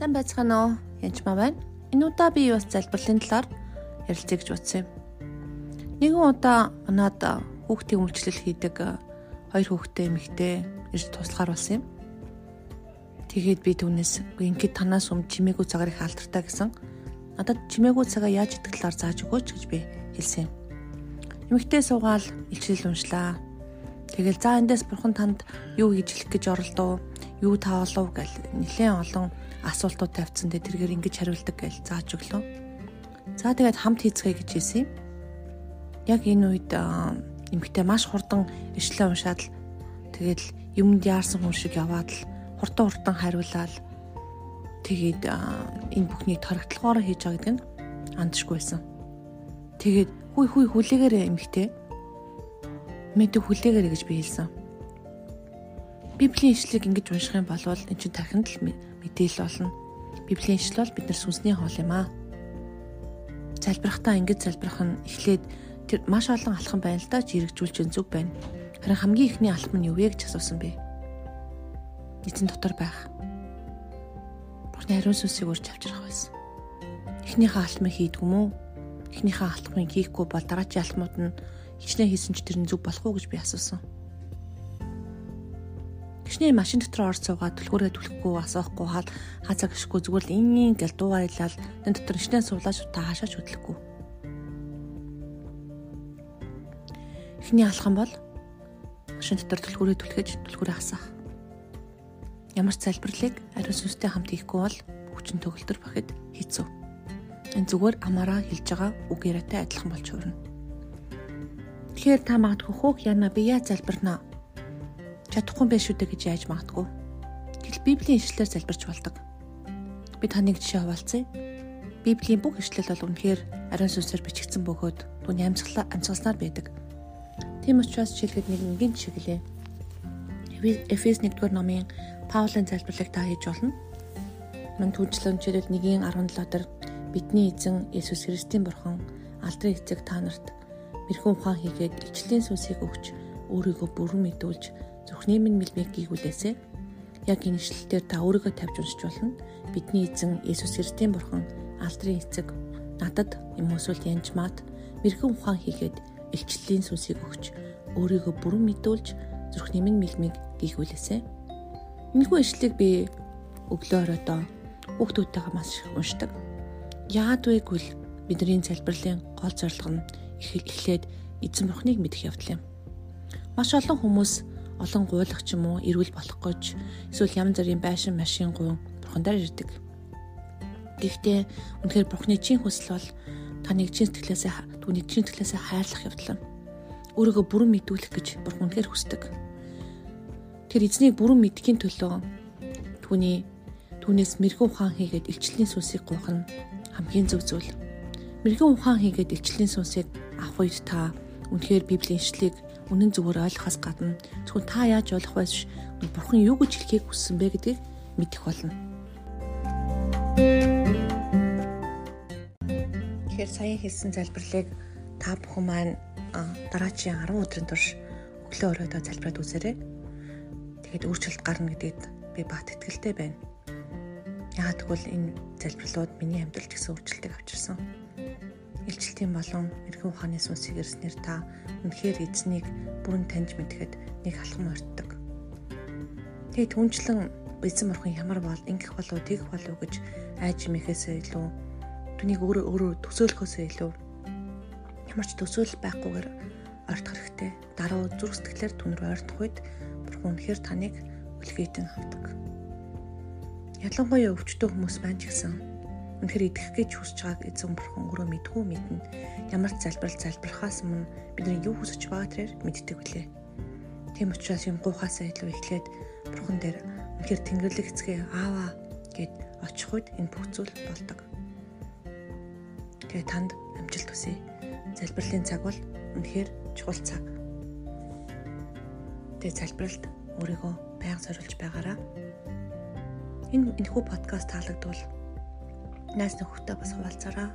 Сайн байцгаана уу? Янчмаа байна. Энэ удаа би бас залбирлын талаар ярилцъя гэж бодсон юм. Нэгэн удаа манад хүүхдийн үйлчлэл хийдэг хоёр хүүхдтэй эмэгтэй ирж туслахаар болсон юм. Тэгээд би түүнээс ингээд танаас өмнө чимээгүй цагаар их алдартай гэсэн. Надад чимээгүй цагаа яаж идэх талаар зааж өгөөч гэж би хэлсэн юм. Эмэгтэй суугаал илчил уншлаа. Тэгэл за эндээс бурхан танд юу хийж хэлэх гэж оролдов? Юу таалав гэл нэлээд олон асуултууд тавьсан дээр тэргээр ингэж хариулдаг гэж зааж өглөө. За тэгээд хамт хийцгээе гэж хэлсэн юм. Яг энэ үед эмэгтэй маш хурдан ишлээ уншаад л тэгээд юмд яарсан хүн шиг яваад л хурдан хурдан хариулаад тэгээд энэ бүхнийг торогтлогоор хийж байгаа гэдэг нь андшгүй байсан. Тэгээд хүй хүй хүлээгээрээ эмэгтэй мэд хүлээгээрээ гэж би хэлсэн. Библийн ишлэгийг ингэж унших юм бол эн чинь тархинд л мэдээлэл болно. Библийн ишлэл бол бид нар сүнсний хоол юм аа. Залбирахтаа ингэж залбирах нь эхлээд тэр маш олон алхам байна л да жирэгжүүлж зүг байна. Харин хамгийн ихний алхам нь юу вэ гэж асуусан бэ? Эзэн дотор байх. Бурхны хариун сүнсийг урьж авчрах байсан. Эхнийхээ алхмыг хийдгүм үү? Эхнийхээ алхмыг хийхгүй бол дараачийн алхмууд нь хичнээн хийсэн ч тэр нь зүг болох уу гэж би асуусан. Гişний машин дотор орж суугаад түлхүүрээ түлхэхгүй асуухгүй хаал хазаа гიშгүй зүгээр л ингийн гэл дуугаарлал тэн дотор гişнээ суулаач та хаашаач хөдлөхгүй. Эхний алхам бол машин дотор түлхүүрээ түлхэж түлхүүрээ хасах. Ямар ч залбирлыг ариун сүнстэй хамт хийхгүй бол хүчин төгөлтөр бахид хийцүү. Энэ зүгээр амаараа хэлж байгаа үг яриатай адилхан болж хуурна. Тэгэхээр та магадгүй хөөх яна би яа залбирнаа чадахгүй байх шүү дээ гэж яаж магадгүй. Тэгэл Библийн ишлэлээр залбирч болдог. Би таныг жишээ хуваалцъя. Библийн бүх ишлэл бол үнэхээр ариун сүнсээр бичигдсэн бөгөөд түүний амьсгалаа амьсгалснаар байдаг. Тийм учраас жишээлхэд нэг энгийн жишээ гэлээ. Эфес 1-р номын Паулийн залбирлыг та хийж болно. Мөн түнчлэн жишээлбэл 1:17 дээр бидний эзэн Есүс Христийн бурхан алдрын эцэг та нарт мэрхэн ухаан хийгээд ичлэлийн сүнсийг өгч өөрийгөө бүрэн мэдүүлж Зүрхний минь мэлмиг гийгүүлээсэ. Яг энэ ишлэлээр та өөрийгөө тавьж уншиж болно. Бидний эзэн Есүс Христийн бурхан алдрын эцэг надад юм эсвэл янжмаад мэрэгэн ухаан хийгээд илчлэлийн сүнсийг өгч өөрийгөө бүрэн мэдүүлж зүрхний минь мэлмиг гийгүүлээсэ. Энэхүү ишлэлийг би өглөө оройдоо хүүхдүүдтэйгээ маш их уншдаг. Яад вэ гэвэл бидний залбирлын гол зорилго нь эхлээд эзэн бурхныг мэдэх явдал юм. Маш олон хүмүүс олон гуйлах ч юм уу эрүүл болох гэж эсвэл янз бүрийн байшин машин гуйн бурхандаар ирдэг. Гэхдээ үнэхээр бурхны чин хүсэл бол та нэг чин сэтгэлээсээ түүний чин сэтгэлээсээ хайрлах явдал. Өөрийгөө бүрэн мэдүүлэх гэж бурхан үнэхээр хүсдэг. Тэр эзнийг бүрэн мэдхийн төлөө түүний түүнээс мэрэгэн ухаан хийгээд илчлэлийн сүнсийг гуйх нь хамгийн зөв зүйл. Мэрэгэн ухаан хийгээд илчлэлийн сүнсийг авах үед та үнэхээр библийн ишлэгийг үнэн зөвөр ойлгохоос гадна зөвхөн та яаж ойлгох вэ? Бурхан юу гэж хэлхийг хүссэн бэ гэдгийг мэдэх болно. Тэгэхээр сая хэлсэн залбирлыг та бүхэн маань дараачийн 10 өдрийн турш өглөө оройдоо залбираад үзээрэй. Тэгээд өөрчлөлт гарна гэдэгт би бат итгэлтэй байна. Яагаад гэвэл энэ залбирлууд миний амьдралд гэсэн өөрчлөлтийг авчирсан илчлэлтийн болон эргэн ухааны сүнсийг ирснээр та үнэхээр эзнийг бүрэн таньж мэдэхэд нэг алхам ортдог. Тэгээ түнчлэн эзэн бурхан ямар бол ингэх болов тэгэх болов гэж айж мэхээсээ илүү түүнийг өөрөө өөрөө төсөөлөхөөсөө илүү ямар ч төсөөлөл байхгүйгээр ойртох хэрэгтэй. Дараа зүрх сэтгэлээр түн рүү ойртох үед бурхан үнэхээр таныг үлгээтэн авдаг. Ялангуяа өвчтөө хүмүүс байна ч гэсэн Үнэхээр идэх гэж хүсэж байгааг эзэн бурхан өөрөө мэдгүй мэднэ. Ямар ч залбирал залбирахаас өмнө бидний юу хүсэж байгаа тэрээр мэддэг билээ. Тийм учраас юм гуйхаасаа илүү эхлээд бурхан дээр үнэхээр тэнгэрлэг эцгээ ааваа гэд очих үед энэ бүх зүйл болдог. Тэгээ танд амжилт хүсье. Залбирлын цаг бол үнэхээр чухал цаг. Тэгээ залбиралд өөрийгөө байнга зориулж байгаараа. Энэ энэхүү подкаст таалагдвал найз нөхөдтэй бас хуваалцаараа.